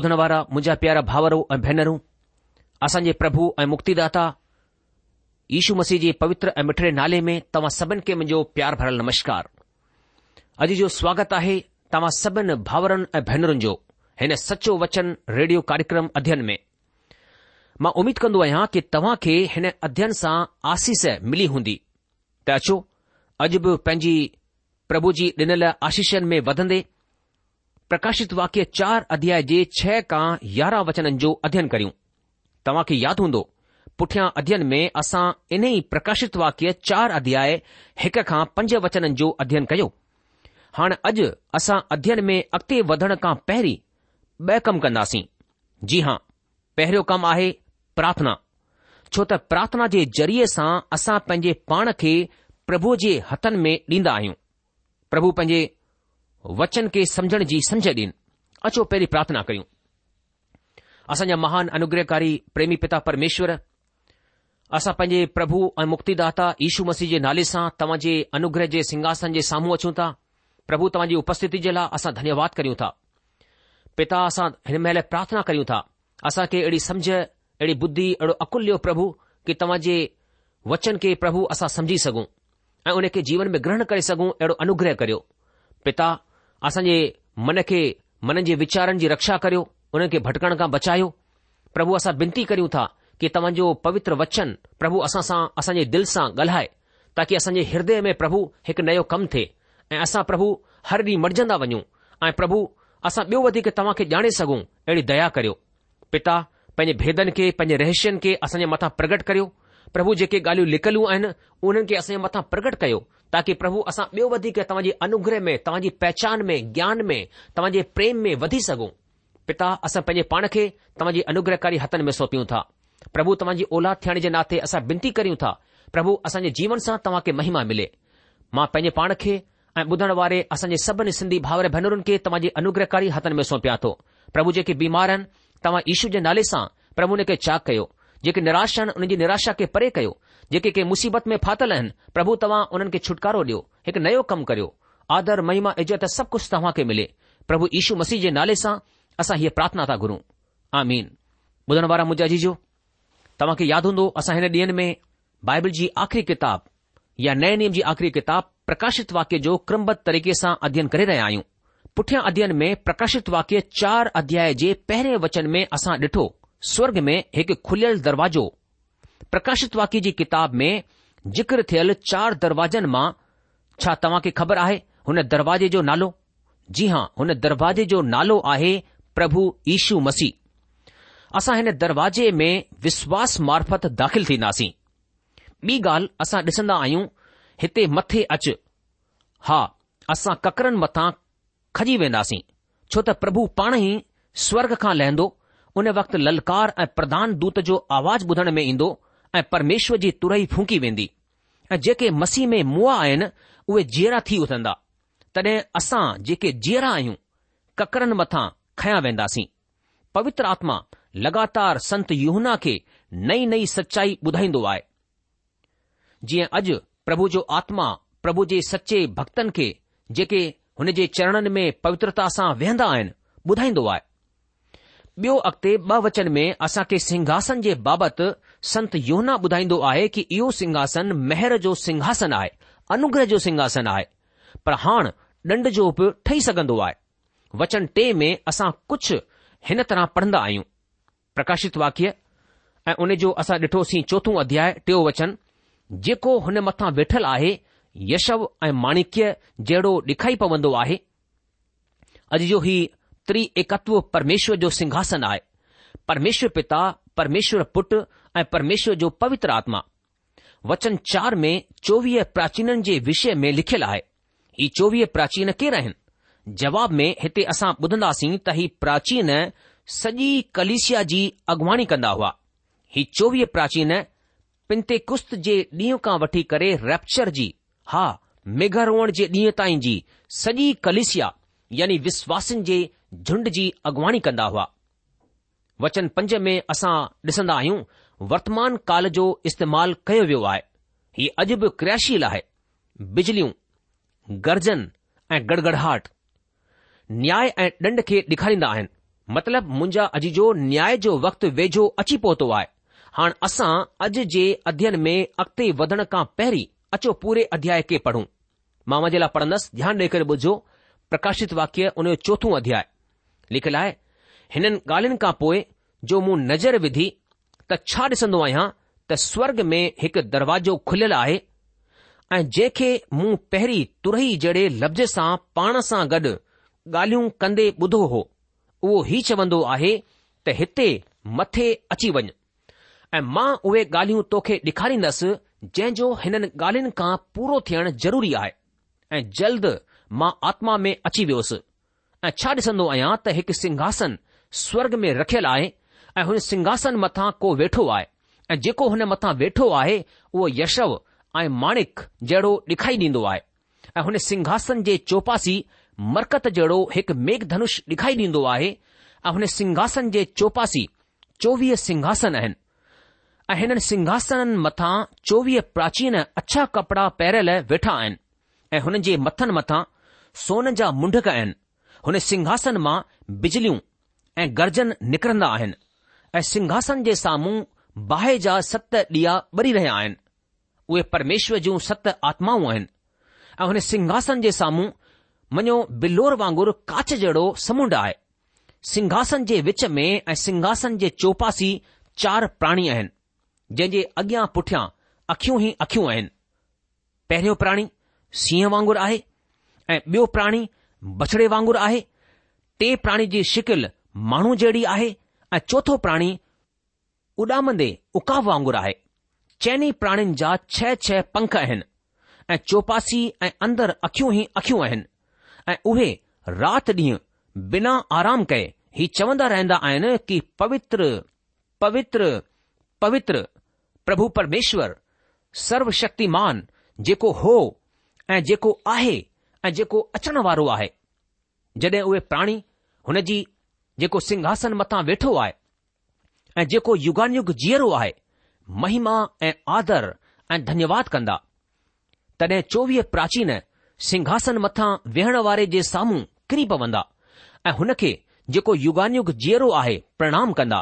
ॿुधण वारा मुंहिंजा प्यारा भाउरूं ऐं भेनरूं असांजे प्रभु ऐं मुक्तिदाता ईशू मसीह जे पवित्र ऐं मिठड़े नाले में तव्हां सभिनी खे मुंहिंजो प्यार भरियलु नमस्कार अॼु जो स्वागत आहे तव्हां सभिनि भाउरनि ऐं भेनरुनि जो हिन सचो वचन रेडियो कार्यक्रम अध्ययन में मां उमीद कन्दो आहियां की तव्हां खे हिन अध्यन सां आसीस मिली हूंदी त अचो अॼु बि पंहिंजी प्रभु जी ॾिनल आशीषनि में वधंदे प्रकाशित वाक्य चार अध्याय जे छह का यारहं वचननि जो अध्ययन करियूं तव्हां खे यादि हूंदो पुठियां अध्ययन में असां इन ई प्रकाशित वाक्य चार अध्याय हिक खां पंज वचननि जो अध्ययन कयो हाणे अॼु असां अध्ययन में अॻिते वधण खां पहिरीं ॿ कम कंदासीं जी हां पहिरियों कमु आहे प्रार्थना छो त प्रार्थना जे ज़रिए सां असां पंहिंजे पाण खे प्रभु जे हथनि में ॾींदा आहियूं प्रभु पंहिंजे वचन खे समझण जी समझ डि॒न अचो पहिरीं प्रार्थना करियूं असांजा महान अनुग्रहकारी प्रेमी पिता परमेश्वर असां पंहिंजे प्रभु ऐं मुक्तिदाता यीशू मसीह जे नाले सां जे अनुग्रह जे सिंघासन जे साम्हूं अचूं था प्रभु तव्हांजी उपस्थिति जे लाइ असां धन्यवाद करियूं था पिता असां हिन महिल प्रार्थना करियूं था खे अहिड़ी समझ अहिड़ी बुद्धि अहिड़ो अकुल ॾियो प्रभु कि तव्हां जे वचन खे प्रभु असां समझी सघूं ऐं खे जीवन में ग्रहण करे सघूं अहिड़ो अनुग्रह करियो पिता असां जे मन खे मन जे वीचारनि जी रक्षा करियो उन खे भटकण खां बचायो प्रभु असां विनती करियूं था कि तव्हांजो पवित्र वचन प्रभु असां सां असांजे दिल सां ॻाल्हाए ताकी असांजे हृदय में प्रभु हिकु नयो कमु थिए ऐं असां प्रभु हर ॾींहुं मर्जंदा वञूं ऐं प्रभु असां ॿियो वधीक तव्हां खे ॼाणे सघूं अहिड़ी दया करियो पिता पंहिंजे भेदनि खे पंहिंजे रहस्यनि खे असांजे मथां प्रगट करियो प्रभु जेके ॻाल्हियूं लिकलियूं आहिनि उन्हनि खे असांजे मथां प्रगट कयो ताकि प्रभु असां ॿियो वधीक तव्हांजे अनुग्रह में तव्हांजी पहचान में ज्ञान में तव्हां जे प्रेम में वधी सघूं पिता असां पंहिंजे पाण खे तव्हां जे अनुग्रहकारी हथनि में सौपियूं था पभु तव्हांजी ओलद थियण जे नाते असां विनती करियूं था प्रभु असांजे जीवन सां तव्हांखे महिमा मिले मां पंहिंजे पाण खे ऐं ॿुधण वारे असांजे सभिनी सिन्धी भावर भेनरुनि खे तव्हां जे अनुग्रहकारी हथन में सौंपिया तो प्रभु जेकी बीमार आन तव्हां ईशू जे नाले सां प्रभु हुन खे चा कयो जेकी निराशा आहिनि उन जी निराशा खे परे कयो जेके के मुसीबत में फाथल आहिनि प्रभु तव्हां उन्हनि खे छुटकारो ॾियो हिकु नयो कमु करियो आदर महिमा इज़त सभु कुझु तव्हां खे मिले प्रभु ईशू मसीह जे नाले सां असां हीअ प्रार्थना था घुरूं जो तव्हांखे यादि हूंदो असां हिन ॾींह में बाइबल जी आख़िरी किताब या नए नियम जी आख़िरी किताब प्रकाशित वाक्य जो क्रमबद्ध तरीक़े सां अध्ययन करे रहिया आहियूं पुठियां अध्ययन में प्रकाशित वाक्य चार अध्याय जे पहिरें वचन में असां ॾिठो स्वर्ग में हिकु खुलियल दरवाजो प्रकाशित वाक्य जी किताब में जिक्र थियल चार दरवाजनि मां छा तव्हां खे ख़बर आहे हुन दरवाजे जो नालो जी हां हुन दरवाज़े जो नालो आहे प्रभु ईशू मसीह असां हिन दरवाज़े में विश्वास मार्फत दाख़िल थींदासीं ॿी ॻाल्हि असां ॾिसंदा आहियूं हिते मथे अच हा असां ककरन मथां खजी वेंदासीं छो त प्रभु पाण ई स्वर्ग खां लहंदो उन वक़्त ललकार ऐं दूत जो आवाज़ ॿुधण में ईंदो ऐं परमेश्वर जी तुरई फूकी वेंदी ऐं जेके मसीह में मुआ आहिनि उहे जीअरा थी उथंदा तॾहिं असां जेके जीअरा आहियूं ककरनि मथां खयां वेंदासीं पवित्र आत्मा लगातार संत युहना खे नई नई सचाई ॿुधाईंदो आहे जीअं अॼु प्रभु जो आत्मा प्रभु जे सचे भक्तनि खे जेके हुन जे चरणनि में पवित्रता सां वेहंदा आहिनि ॿुधाईंदो आहे ॿियो अॻिते ॿ वचन में असांखे सिंघासन जे बाबति संत योहना ॿुधाईंदो आहे कि इहो सिंघासन मेहर जो सिंहासन आहे अनुग्रह जो सिंघासन आहे पर हा ॾंड जो बि ठही सघंदो आहे वचन टे में असां कुझु हिन तरह पढ़ंदा आहियूं प्रकाशित वाक्य ऐं उन जो असां ॾिठोसीं चोथो अध्याय टियों वचन जेको हुन मथां वेठल आहे यशव ऐं माणिक्य जहिड़ो ॾिखाई पवंदो आहे अॼ जो ई त्रि एकत्व परमेश्वर जो सिंघासन आहे परमेश्वर पिता परमेश्वर पुट ऐं परमेश्वर जो पवित्र आत्मा वचन चार में चोवीह प्राचीननि जे विषय में लिखियलु आहे ही चोवीह प्राचीन केर आहिनि जवाब में हिते असां ॿुधंदासीं त ही प्राचीन सॼी कलेसिया जी अॻवाणी कंदा हुआ ही चोवीह प्राचीन पिंते कुस्त जे ॾींहं खां वठी करे रेप्चर जी हा मेघ रोअण जे ॾींहं ताईं जी सॼी कलिसिया यानी विश्वासिन जे झुंड जी अॻवाणी कंदा हुआ वचन पंच में असां डि॒सन्दा आहियूं वर्तमान काल जो इस्तेमाल कयो वियो आहे ही अॼु बि क्रियाशील आहे बिजलियूं गर्जन ऐं गड़गड़ाट न्याय ऐं ॾंड खे डे॒खारींदा आहिनि मतिलब मुंजा अजीजो न्याय जो वक़्तु वेझो अची पहुतो आहे हाणे असां अॼु जे अध्यन में अॻिते वधण खां पहिरीं अचो पूरे अध्याय खे पढ़ूं मां मुंहिंजे लाइ पढ़ंदसि ध्यानु ॾेई करे प्रकाशित वाक्य उन जो चोथो अध्याय लिखियलु आहे हिननि ॻाल्हियुनि खां पोइ जो मूं नज़र विधी त छा ॾिसंदो आहियां त स्वर्ग में हिकु दरवाजो खुलियलु आहे ऐं जंहिंखे मूं पहिरीं तुरही जहिड़े लफ़्ज़ सां पाण सां गॾु ॻाल्हियूं कंदे ॿुधो हो उहो ही चवंदो आहे त हिते मथे अची वञु ऐं मां उहे ॻाल्हियूं तोखे ॾेखारींदसि जंहिं जो हिननि ॻाल्हियुनि खां पूरो थियणु ज़रूरी आहे ऐं जल्द मां आत्मा में अची वियोसि ऐं छा ॾिसंदो आहियां त हिकु सिंघासन स्वर्ग में रखियलु आहे ऐं हुन सिंघासन मथां को वेठो आहे ऐं जेको हुन मथां वेठो आहे उहो यशव ऐं माणिक जहिड़ो डे॒खाई ॾींदो आहे ऐं हुन सिंघासन जे चौपासी मरकत जहिड़ो हिकु मेघधनुष ॾेखारी ॾींदो आहे ऐं हुन सिंघासन जे चौपासी चोवीह सिंघासन आहिनि ऐं हिननि सिंघासननि मथां चोवीह प्राचीन अछा कपड़ा पहिरियल वेठा आहिनि ऐं हुननि जे मथनि मथां सोन जा मुंडक आहिनि हुन सिंघासन मां बिजलियूं ऐं गर्जन निकिरंदा आहिनि ऐं सिंघासन जे साम्हूं बाहि जा सत ॾीआ ॿरी रहिया आहिनि उहे परमेश्वर जूं सत आत्माऊं आहिनि ऐं हुन सिंघासन जे साम्हूं मञो बिल्लोर वांगुरु काच जहिड़ो समुंड आहे सिंघासन जे विच में ऐं सिंघासन जे चौपासी चार प्राणी आहिनि जंहिं जे अॻियां पुठियां अखियूं ई अखियूं आहिनि पहिरियों प्राणी सींहं वांगुरु आहे ऐं ॿियो प्राणी बछड़े वांगुरु आहे टे प्राणी जी शिकिल माण्हू जहिड़ी आहे ऐं चोथो प्राणी उॾामंदे उकाव वांगुरु आहे चइनि प्राणियुनि जा छह छह पंख आहिनि ऐं चौपासी ऐं अंदरि अखियूं ई अखियूं आहिनि ऐं उहे राति ॾींहुं बिना आराम कए ही चवंदा रहंदा आहिनि की पवित्र पवित्र पवित्र प्रभु परमेश्वर सर्व जेको हो ऐं जेको आहे ऐं जेको अचण वारो आहे जॾहिं उहे प्राणी हुन जी जेको सिंघासन मथां वेठो आहे ऐं जेको युगानियुग जीअरो आहे महिमा ऐं आदर ऐं धन्यवाद कंदा तॾहिं चोवीह प्राचीन सिंघासन मथां वेहण वारे जे साम्हूं किरी पवंदा ऐं हुन खे जेको युगानियुग जीअरो आहे प्रणाम कंदा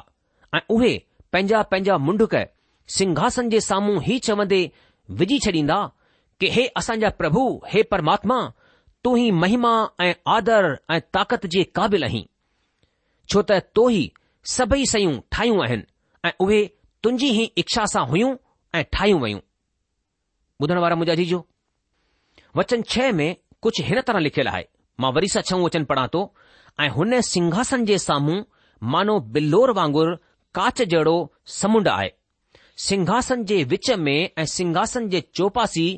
ऐं उहे पंहिंजा पंहिंजा मुंडुक सिंघासन जे साम्हूं ई चवंदे विझी छॾींदा कि हे असांजा प्रभु हे परमात्मा तू ई महिमा ऐं आदर ऐं ताक़त जे क़ाबिल आहीं छो त तो ई सभई शयूं ठाहियूं आहिनि ऐं उहे तुंहिंजी ई इच्छा सां हुयूं ऐं ठाहियूं वयूं ॿुधण वारा मुंहिंजा जीजो वचन छह में कुझु हिन तरह लिखियलु आहे मां वरी सां छऊं वचन पढ़ां थो ऐं हुन सिंघासन जे साम्हूं मानो बिल्लोर वांगुर काच जहिड़ो समुंड आहे सिंघासन जे विच में ऐं सिंघासन जे चौपासी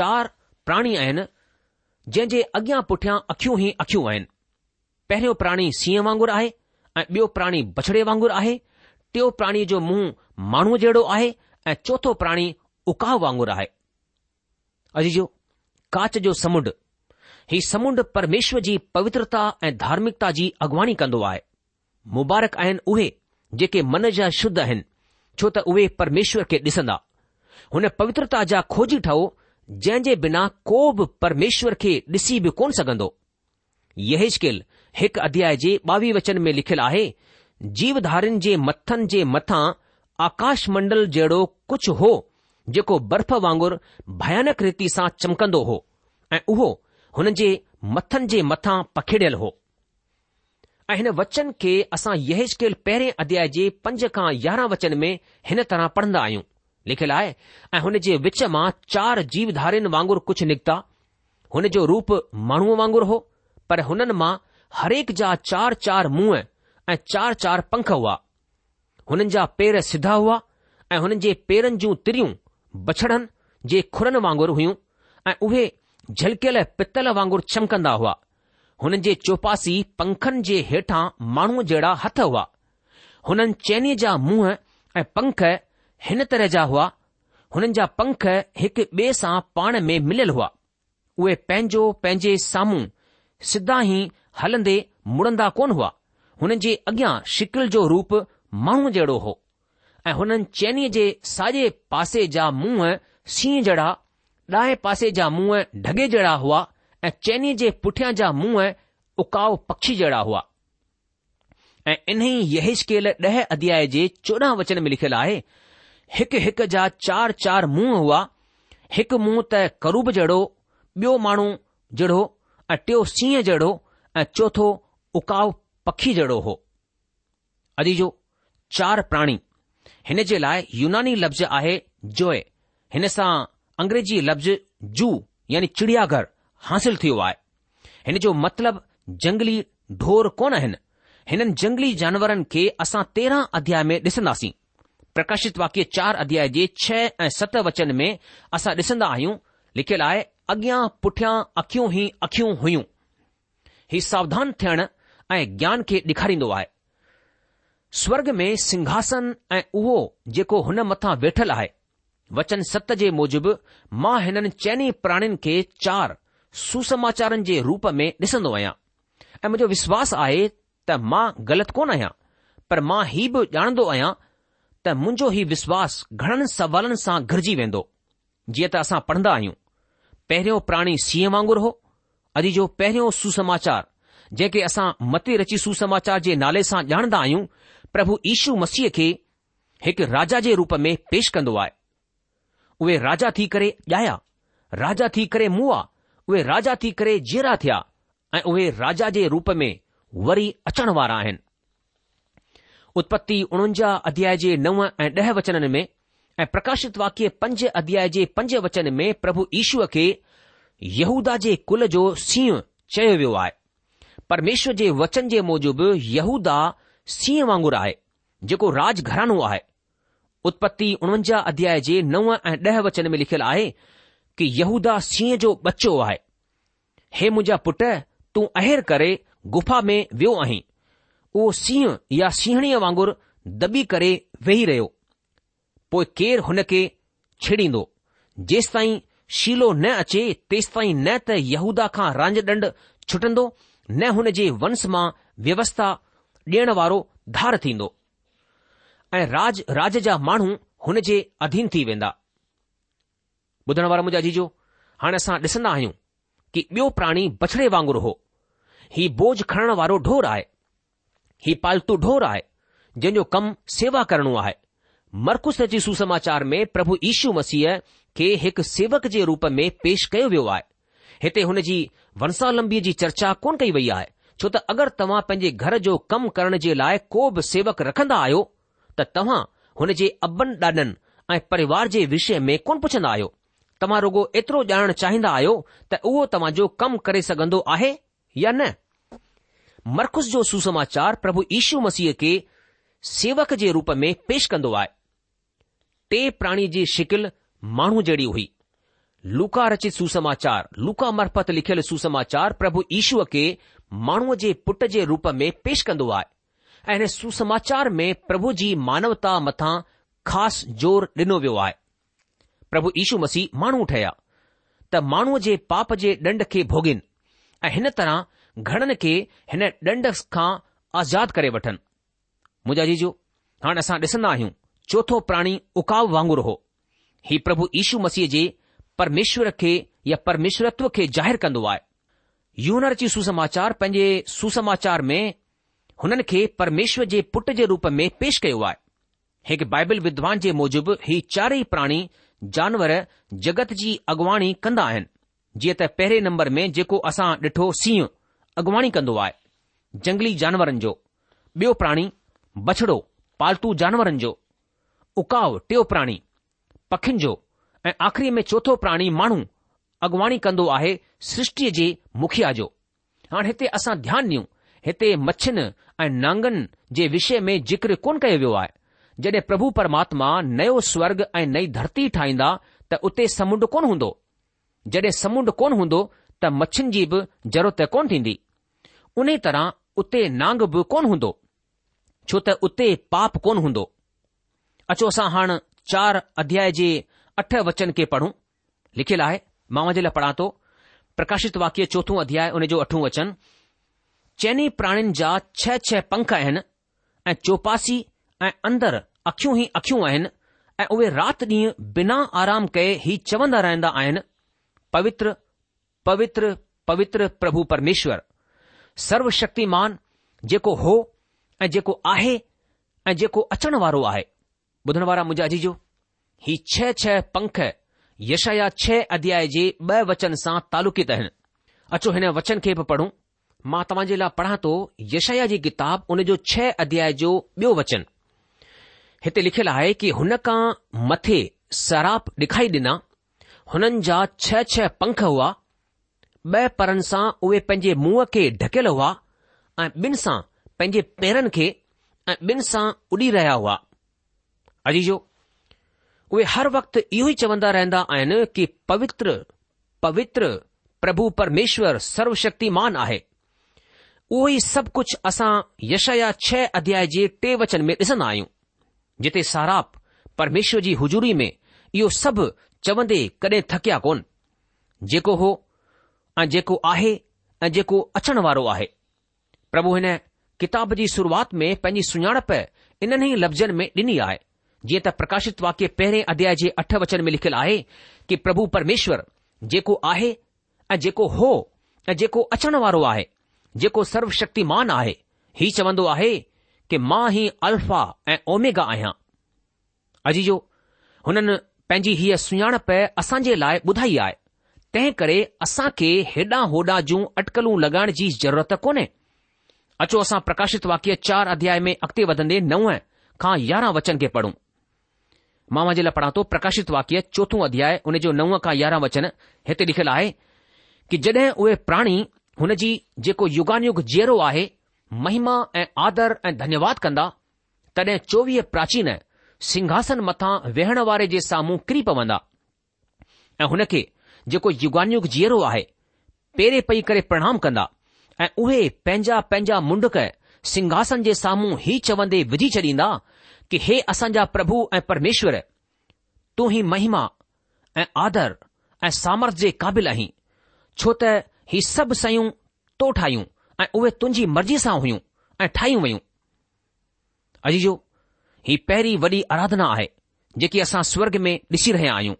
चार प्राणी आहिनि जंहिं जे अॻियां पुठियां अखियूं ई अखियूं आहिनि पहिरियों प्राणी सींहं वांगुरु आहे ऐं ॿियो प्राणी बछड़े वांगुरु आहे टियों प्राणी जो मुंहुं माण्हू जहिड़ो आहे ऐं चोथो प्राणी उकाउ वांगुरु आहे अजीजो काच जो समुंड ही समुंड परमेश्वर जी पवित्रता ऐं धार्मिकता जी अॻवाणी कंदो आहे मुबारक आहिनि उहे जेके मन जा शुद्ध आहिनि छो त उहे परमेश्वर खे ॾिसंदा हुन पवित्रता जा खोजी ठहो जंहिं जे बिना को बि परमेश्वर खे ॾिसी बि कोन सघंदो यहेशकिल हिकु अध्याय जे ॿावीह वचन में लिखियलु आहे जीवधधारनि जे मथनि जे मथां आकाश मंडल जहिड़ो कुझु हो जेको बर्फ़ वांगुरु भयानक रीति सां चमकंदो हो ऐं उहो हुन जे मथनि जे मथा पखिड़ियलु हो ऐं हिन वचन खे असां यहेशकिल पहिरें अध्याय जे पंज खां यारहं वचन में हिन तरह पढ़ंदा आहियूं लिखियलु आहे ऐं हुन जे विच मां चार जीवधारियुनि वांगुरु कुझु निकिता हुन जो रूप माण्हूअ वांगुरु हो पर हुननि मां हरेक जा चार चार मुंहं ऐं चार चार पंख हुआ हुननि जा पेर सिधा हुआ ऐं हुननि जे पेरनि जूं तिरियूं बछड़नि जे खुरनि वांगुरु हुयूं ऐं उहे झलकियल पितल वांगुरु चमकंदा हुआ हुननि जे चौपासी पंखनि जे हेठां माण्हूअ जहिड़ा हथ हुआ हुननि चैनीअ जा मुंहं ऐं पंख हिन तरह जा हुआ हुननि जा पंख हिकु ॿिए सां पाण में मिलियल हुआ उहे पंहिंजो पंहिंजे साम्हूं सिधा ई हलंदे मुड़ंदा कोन हुआ हुननि जे अॻियां शिकिल जो रूप माण्हू जहिड़ो हो ऐं हुननि चैनीअ जे साॼे पासे जा मुंहं सींहं जहिड़ा ॾाहे पासे जा मुंहं ढगे जहिड़ा हुआ ऐं चैनीअ जे पुठियां जा मुंहं उकाउ पक्षी जहिड़ा हुआ ऐं इन ई यहकेल ॾह अध्याय जे चोॾहं वचन में लिखियलु आहे हिकु हिकु जा चार चार मुंहुं हुआ हिकु मुंहुं त करूब जहिड़ो बि॒यो माण्हू जहिड़ो ऐं टियों सींहं जहिड़ो ऐं चोथो उकाऊ पखी जहिड़ो हो अदीजो चार प्राणी हिन जे लाइ युनानी लफ़्ज़ आहे जोए हिन सां अंग्रेजी लफ़्ज़ जुह यानी चिड़ियाघर हासिलु थियो आहे हिन जो मतिलबु जंगली ढोर कोन आहिनि हिननि जंगली जानवरनि खे असां तेरहां अध्याय में डि॒संदासीं प्रकाशित वाक्य चार अध्याय जे छह ऐं सत वचन में असां ॾिसंदा आहियूं लिखियलु आहे अॻियां पुठियां अखियूं ई अखियूं हुयूं ही सावधान थियण ऐं ज्ञान खे ॾेखारींदो आहे स्वर्ग में सिंघासन ऐं उहो जेको हुन मथां वेठल आहे वचन सत जे मूजिबि मां हिननि चयनि प्राणीनि खे चार सुसमाचारनि जे रूप में ॾिसंदो आहियां ऐं मुंहिंजो विश्वास आहे त मां ग़लति कोन आहियां पर मां हीउ बि ॼाणंदो आहियां त मुंहिंजो ही विश्वास घणनि सवालनि सां घुरिजी वेंदो जीअं त असां पढ़ंदा आहियूं पहिरियों प्राणी सीह वांगुरु हो अॼु जो पहिरियों सुसमाचार जेके असां मते रची सुसमाचार जे नाले सां ॼाणंदा आहियूं प्रभु ईशू मसीह खे हिकु राजा जे रूप में पेश कंदो आहे उहे राजा थी करे ॼाया राजा थी करे मुआ उहे राजा थी करे जीरा थिया ऐं उहे राजा जे रूप में वरी अचण वारा आहिनि उत्पत्ति उणवंजाहु अध्याय जे नव ऐं ॾह वचन में ऐं प्रकाशित वाक्य पंज अध्याय जे पंज वचन में प्रभु ईश्वर खे यहूदा जे कुल जो सीह चयो वियो आहे परमेश्वर जे वचन जे मूजिबि यहूदा सिंह वांगुरु आहे जेको राज घरानो आहे उत्पत्ति उणवंजा अध्याय जे नव ऐं ॾह वचन में लिखियलु आहे कि यहूदा सिंह जो बच्चो आहे हे मुंहिंजा पुट तूं अहिर करे गुफा में वियो आहीं उहो सीह या सीहणीअ वांगुरु दॿी करे वेही रहियो पोइ केरु हुन खे छेड़ींदो जेसि ताईं शीलो न अचे तेसि ताईं न त यहूदा खां रांज ॾंड छुटंदो न हुन जे वंश मां व्यवस्था ॾियण वारो धार थींदो ऐं राज राज जा माण्हू हुन जे अधीन थी वेंदा ॿुधण वारा मुंहिंजा जीजो हाणे असां ॾिसंदा आहियूं कि ॿियो प्राणी बछड़े वांगुरु हो हीउ बोझ खणण वारो ढोर आहे हीउ पालतू ढोर आहे जंहिंजो कमु सेवा करणो आहे मर्कुस जी सुसमाचार में प्रभु ईशू मसीह खे हिकु सेवक जे रूप में पेश कयो वियो आहे हिते हुन जी वंसालंबीअ जी चर्चा कोन कई वई आहे छो त अगरि तव्हां पंहिंजे घर जो कमु करण जे लाइ को बि सेवक रखंदा आहियो त तव्हां हुन जे अॿनि ॾाॾनि ऐं परिवार जे विषय में कोन पुछंदा आहियो तव्हां रुगो एतिरो ॼाणणु चाहींदा आहियो त उहो तव्हांजो कमु करे सघंदो आहे या न मर्कुस जो सुसमाचार प्रभु ईशू मसीह के सेवक जे रूप में पेश कंदो आहे टे प्राणी जी शिकिल माण्हू जहिड़ी हुई लुका रचित सुसमाचार लुका मरबत लिखियल सुसमाचार प्रभु ईशूअ खे माण्हूअ जे पुट जे रूप में पेश कंदो आहे ऐं हिन सुसमाचार में प्रभु जी मानवता मथां ख़ासि ज़ोर ॾिनो वियो आहे प्रभु ईशू मसीह माण्हू ठहिया त माण्हूअ जे पाप जे ॾंड खे भोगिन ऐं हिन तरह ઘડન કે હેને ડંડસ કા আজাদ કરે વઠન મુજાજીજો હાણ આસા દિસના હી ચોથો પ્રાણી ઉકાવ વાંગ રો હી પ્રભુ ઈશુ મસીજે પરમેશ્વર કે ય પરમશ્વરત્વ કે જાહેર કંદવા યુનર ચી સુસમાચાર પજે સુસમાચાર મે હનન કે પરમેશ્વર જે પુટ જે રૂપ મે પેશ કયો આ હેક બાઇબલ વિદ્વાન જે મુજબ હી ચારેય પ્રાણી જનવર જગત જી અગવાણી કંદા હન જે તે પહેરે નંબર મે જેકો આસા ડઠો સી अॻुवाणी कंदो आहे जंगली जानवरनि जो ॿियो प्राणी बछड़ो पालतू जानवरनि जो उकाओ टियों प्राणी पखियुनि जो ऐं आख़िरी में चोथो प्राणी माण्हू अॻुवाणी कंदो आहे सृष्टि जे मुखिया जो हाणे हिते असां ध्यानु ॾियूं हिते मच्छियुनि ऐं नांगनि जे विषय में जिक्र कोन कयो वियो आहे जॾहिं प्रभु परमात्मा नयो स्वर्ग ऐं नई धरती ठाहींदा त उते समुंड कोन हूंदो जॾहिं समुंड कोन हूंदो त मच्छियुनि जी बि ज़रूरत कोन थींदी उन तरह उते नांग बि कोन हूंदो छो त उते पाप कोन हूंदो अचो असां हाण चार अध्याय जे अठ वचन खे पढ़ूं लिखियलु आहे मां जे लाइ पढ़ा थो प्रकाशित वाक्य चोथों अध्याय उन जो अठो वचन चइनी प्राणीनि जा छह छह पंख आहिनि ऐं चौपासी ऐं अंदर अखियूं ई अखियूं आहिनि ऐं उहे राति ॾींहुं बिना आराम कए ई चवंदा रहंदा आहिनि पवित्र पवित्र पवित्र प्रभु परमेश्वर सर्वशक्तिमान जेको हो ऐं जेको आहे ऐं जेको अचणु वारो आहे ॿुधण वारा मुंहिंजा जी ही छ पंख यशया छह अध्याय जे ॿ वचन सां तालुकित आहिनि अचो हिन वचन खे बि पढ़ूं मां तव्हां जे लाइ पढ़ा थो यशया जी किताब उन जो छह अध्याय जो ॿियो वचन हिते लिखियलु आहे कि हुन खां मथे सराप ॾेखारी ॾिना हुननि जा छह छह पंख हुआ ॿ परनि सां उहे पंहिंजे मुंहं खे ढकियलु हुआ ऐं ॿिनि सां पंहिंजे पैरनि खे ऐं ॿिनि सां उॾी रहिया हुआ अजीजो जो उहे हर वक़्तु इहो ई चवंदा रहंदा आहिनि कि पवित्र पवित्र प्रभु परमेश्वर सर्वशक्तिमान आहे उहो ई सभु कुझु असां यश छह अध्याय जे टे वचन में ॾिसंदा आहियूं जिथे साराप परमेश्वर जी हुजूरी में इहो सभु चवंदे थकिया जेको हो ऐं जेको आहे ऐं जेको अचणु वारो आहे प्रभु हिन किताब जी शुरुआति में पंहिंजी सुञाणप इन्हनि ई लफ़्ज़नि में ॾिनी आहे जीअं त प्रकाशित वाक्य पहिरें अध्याय जे अठ वचन में लिखियलु आहे की प्रभु परमेश्वर जेको आहे ऐं जेको हो ऐं जेको अचणु वारो आहे जेको सर्वशक्तिमान आहे हीउ चवंदो आहे कि मां ई अल्फा ऐं ओमेगा आहियां अजीजो हुननि पंहिंजी हीअ सुञाणप असांजे लाइ ॿुधाई आहे तंहिं करे असां खे हेॾां होॾां जूं अटकलूं लॻाइण जी ज़रूरत कोन्हे अचो असां प्रकाशित वाक्य चार अध्याय में अॻिते वधंदे नव खां यारहं वचन खे पढ़ूं मां मुंहिंजे लाइ पढ़ां थो प्रकाशित वाक्य चोथों अध्याय हुन जो नव खां यारहं वचन हिते लिखियलु आहे कि जड॒हिं उहे प्राणी हुन जी जेको युगानयुग जीरो आहे महिमा ऐं आदर ऐं धन्यवाद कंदा तॾहिं चोवीह प्राचीन सिंघासन मथां वेहण वारे जे साम्हूं किरी पवंदा ऐं हुन खे जेको युगवानयुक जीअरो आहे पेरे पई करे प्रणाम कंदा ऐं उहे पंहिंजा पंहिंजा मुंडक सिंघासन जे साम्हूं ही चवंदे विझी छॾींदा कि हे असांजा प्रभु ऐं परमेश्वर तूं ही महिमा ऐं आदर ऐं सामर्थ्य जे क़ाबिल छो त ही सभु शयूं तो ठाहियूं ऐं उहे तुंहिंजी मर्ज़ी सां हुइयूं ऐं ठाहियूं वयूं अज पहिरीं वॾी आराधना आहे जेकी असां स्वर्ग में ॾिसी रहिया आहियूं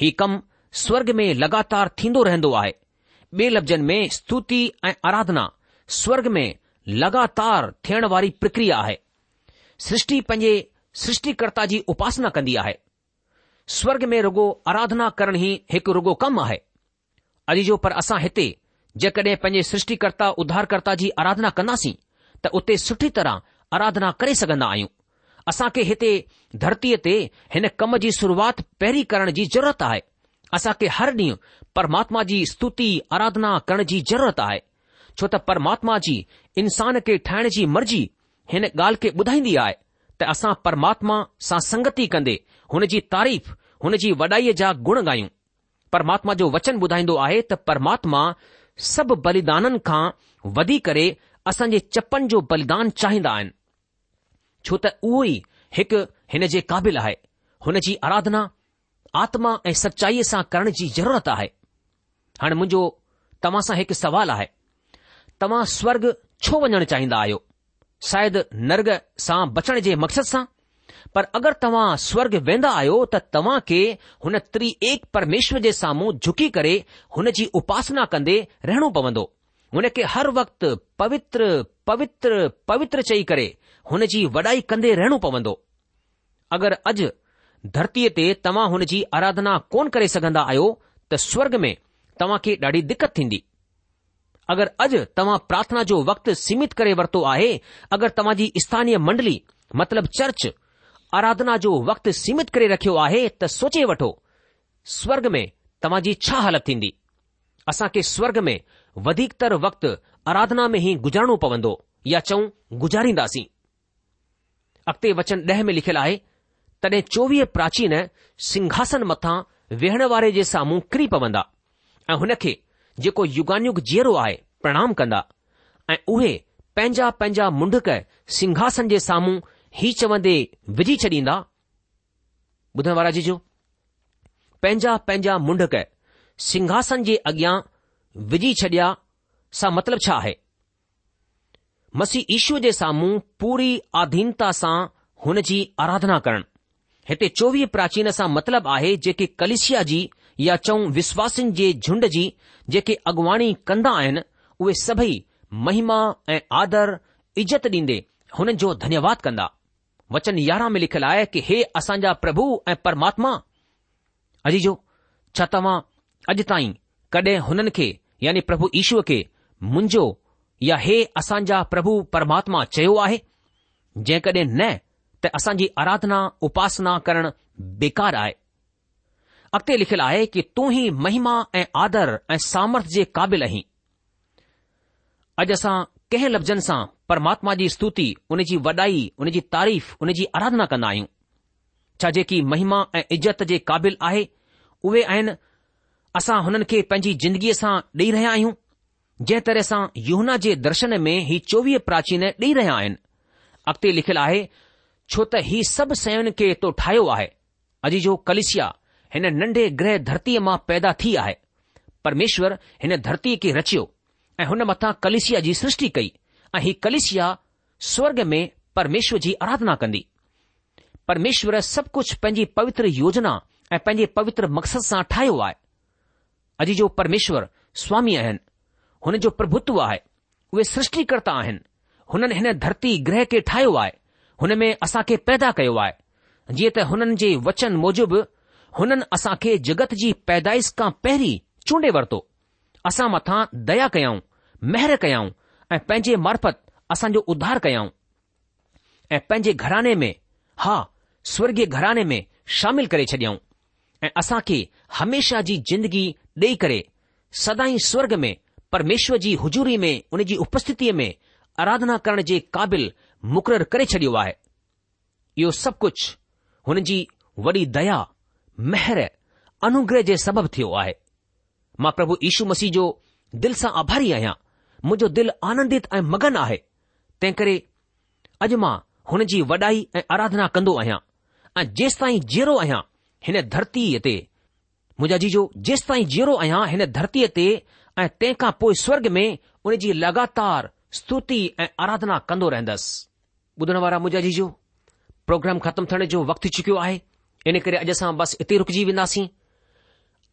ही कम स्वर्ग में लगातार थींदो रहंदो आहे ॿिए लफ़्ज़नि में स्तुति ऐं आराधना स्वर्ग में लगातार थियण वारी प्रक्रिया आहे सृष्टि पंहिंजे सृष्टिकर्ता जी उपासना कंदी आहे स्वर्ग में रुगो आराधना करण ई हिकु रुगो कम आहे अॼु जो पर असां हिते जेकॾहिं पंहिंजे सृष्टिकर्ता उधारकर्ता जी आराधना कंदासीं त उते सुठी तरह आराधना करे सघंदा आहियूं असां खे हिते धरतीअ ते हिन कम जी शुरुआति पहिरीं करण जी ज़रूरत आहे असां खे हर ॾींहुं परमात्मा जी स्तुति आराधना करण जी ज़रूरत आहे छो त परमात्मा जी इंसान खे ठाहिण जी मर्ज़ी हिन ॻाल्हि खे ॿुधाईंदी आहे त असां परमात्मा सां संगति कंदे हुन जी तारीफ़ हुन जी वॾाईअ जा गुण ॻायूं परमात्मा जो वचन ॿुधाईंदो आहे त परमात्मा सभु बलिदाननि खां वधी करे असांजे चप्पन जो बलिदान चाहींदा आहिनि छो त उहो ई हिकु हिन जे क़ाबिल आहे हुन जी आराधना आत्मा ऐं सचाईअ सां करण जी ज़रूरत आहे हाणे मुंहिंजो तव्हां सां हिकु सुवालु आहे तव्हां स्वर्ग छो वञणु चाहींदा आहियो शायदि नर्ग सां बचण जे मक़सद सां पर अगरि तव्हां स्वर्ग वेंदा आहियो त तव्हां खे हुन त्री एक परमेश्वर जे साम्हूं झुकी करे हुन जी उपासना कंदे रहणो पवंदो हुन खे हर वक़्तु पवित्र पवित्र पवित्र चई करे हुन जी वॾाई कंदे रहणो पवंदो अगरि अॼु धरतीअ ते तव्हां हुन जी आराधना कोन करे सघंदा आहियो त स्वर्ग में तव्हां खे ॾाढी दिक़त थींदी अगरि अॼु तव्हां प्रार्थना जो वक़्तु सीमित करे वरितो आहे अगरि तव्हांजी स्थानीय मंडली मतिलब चर्च आराधना जो वक़्तु सीमित करे रखियो आहे त सोचे वठो स्वर्ग में तव्हांजी छा हालति थींदी असांखे स्वर्ग में वधीकतर वक़्तु अराधना में ई गुज़ारणो पवंदो या चऊं गुज़ारींदासीं अॻिते वचन ॾह में लिखियलु आहे तॾहिं चोवीह प्राचीन सिंघासन मथां वेहण वारे जे साम्हूं किरी पवंदा ऐं हुन खे जेको युगानियुग जीअरो आहे प्रणाम कंदा ऐं उहे पंहिंजा पंहिंजा मुंडक सिंघासन जे साम्हूं ही चवंदे विझी छॾींदा ॿुधण वारा जी पंहिंजा पंहिंजा मुंडक सिंघासन जे अॻियां विझी छॾिया सां मतिलबु छा आहे मसीह ईश्वर जे साम्हूं पूरी आधीनता सां हुन जी आराधना करणु हिते चोवीह प्राचीन सां मतिलबु आहे जेके कलिशिया जी या चऊं विश्वासिन जे झुंड जी जेके अॻुवाणी कंदा आहिनि उहे सभई महिमा ऐं आदर इज़त ॾींदे हुननि जो धन्यवाद कंदा वचन यारहं में लिखियलु आहे कि हे असांजा प्रभु ऐं परमात्मा अजी जो छा तव्हां अॼु ताईं कॾहिं हुननि खे यानी प्रभु ईश्वर खे मुंहिंजो या हे असांजा प्रभु परमात्मा चयो आहे जेकॾहिं न त असांजी आराधना उपासना करणु बेकार आहे अॻिते लिखियलु आहे कि तूं ई महिमा ऐं आदर ऐं सामर्थ जे क़ाबिलीं अॼु असां कंहिं लफ़्ज़नि सां परमात्मा जी स्तुति उनजी वॾाई उनजी तारीफ़ उनजी आराधना कन्दा आहियूं छा जेकी महिमा ऐं इज़त जे क़ाबिल आहे उहे आहिनि असां हुननि खे पंहिंजी जिंदगीअ सां ॾेई रहिया आहियूं जंहिं तरह सां यहना जे दर्शन में ही चोवीह प्राचीन ॾेई रहिया आहिनि अॻिते लिखियलु आहे छो त हीउ सभु सयुनि खे तो ठाहियो आहे अॼु जो कलेशिया हिन नन्ढे ग्रह धरतीअ मां पैदा थी आहे परमेश्वर हिन धरतीअ खे रचियो ऐं हुन मथां कलेशिया जी सृष्टि कई ऐं हीअ कलशिया स्वर्ग में परमेश्वर जी आराधना कंदी परमेश्वर सभु कुझु पंहिंजी पवित्र योजना ऐं पंहिंजे पवित्र मक़सद सां ठाहियो आहे अॼु जो परमेश्वर स्वामी आहिनि हुन जो प्रभुत्व आहे उहे सृष्टिकर््ता आहिनि हुननि हिन धरती ग्रह खे ठाहियो आहे हुन में असांखे पैदा कयो आहे जीअं त हुननि जे वचन मूजिबि हुननि असांखे जगत जी पैदाइश खां पहिरीं चूंडे॒ वरितो असां मथां दया कयाऊं मेहर कयाऊं ऐं पंहिंजे मार्फत असांजो उधार कयाऊं ऐं पंहिंजे घराने में हा स्वर्गीय घराने में शामिल करे छॾियऊं ऐं असांखे हमेशा जी जिंदगी ॾेई करे सदाईं स्वर्ग में परमेश्वर जी हुजूरी में हुनजी उपस्थितीअ में अराधना करण जे क़ाबिल मुक़ररु करे छॾियो आहे इहो सभु कुझु हुन जी वॾी दया महर अनुग्रह जे सबबु थियो आहे मां प्रभु यीशू मसीह जो दिल सां आभारी आहियां मुंहिंजो दिल आनंदित ऐं मगन आहे तंहिं करे अॼु मां हुन जी वॾाई ऐं आराधना कंदो आहियां ऐं जेस ताईं जहिड़ो आहियां हिन धरतीअ ते मुंहिंजा जीजो जेसि ताईं जहिड़ो आहियां हिन धरतीअ ते ऐं तंहिंखां पोइ स्वर्ग में उन जी लगातार स्तुति ऐं आराधना कंदो जीजो प्रोग्राम ख़तमु थियण जो वक़्तु चुकियो आहे इन करे अॼु असां बसि इते रुकजी वेंदासीं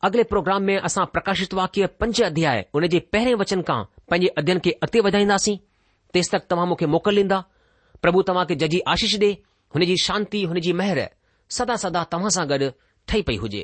अॻिले प्रोग्राम में असां प्रकाशित वाक्य पंज अध्याय हुन जे पहिरें वचन खां पंहिंजे अध्ययन खे अॻिते वधाईंदासीं तेसि तक तव्हां मूंखे मोकल ॾींदा प्रभु तव्हां खे जजी आशीष डे हुनजी शांति जी महिरबानी सदा सदा तव्हां सां गॾु ठही पई हुजे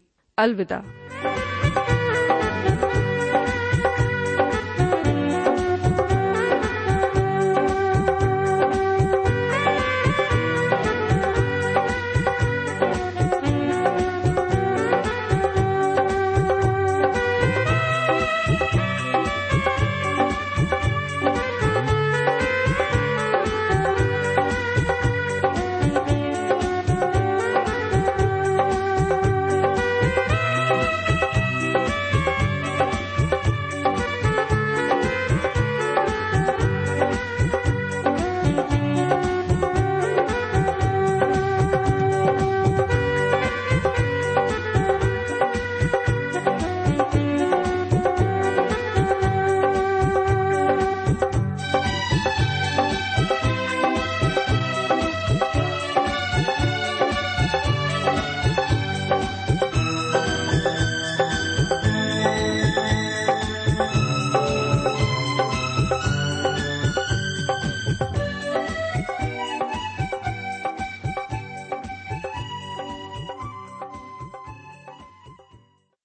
अलविदा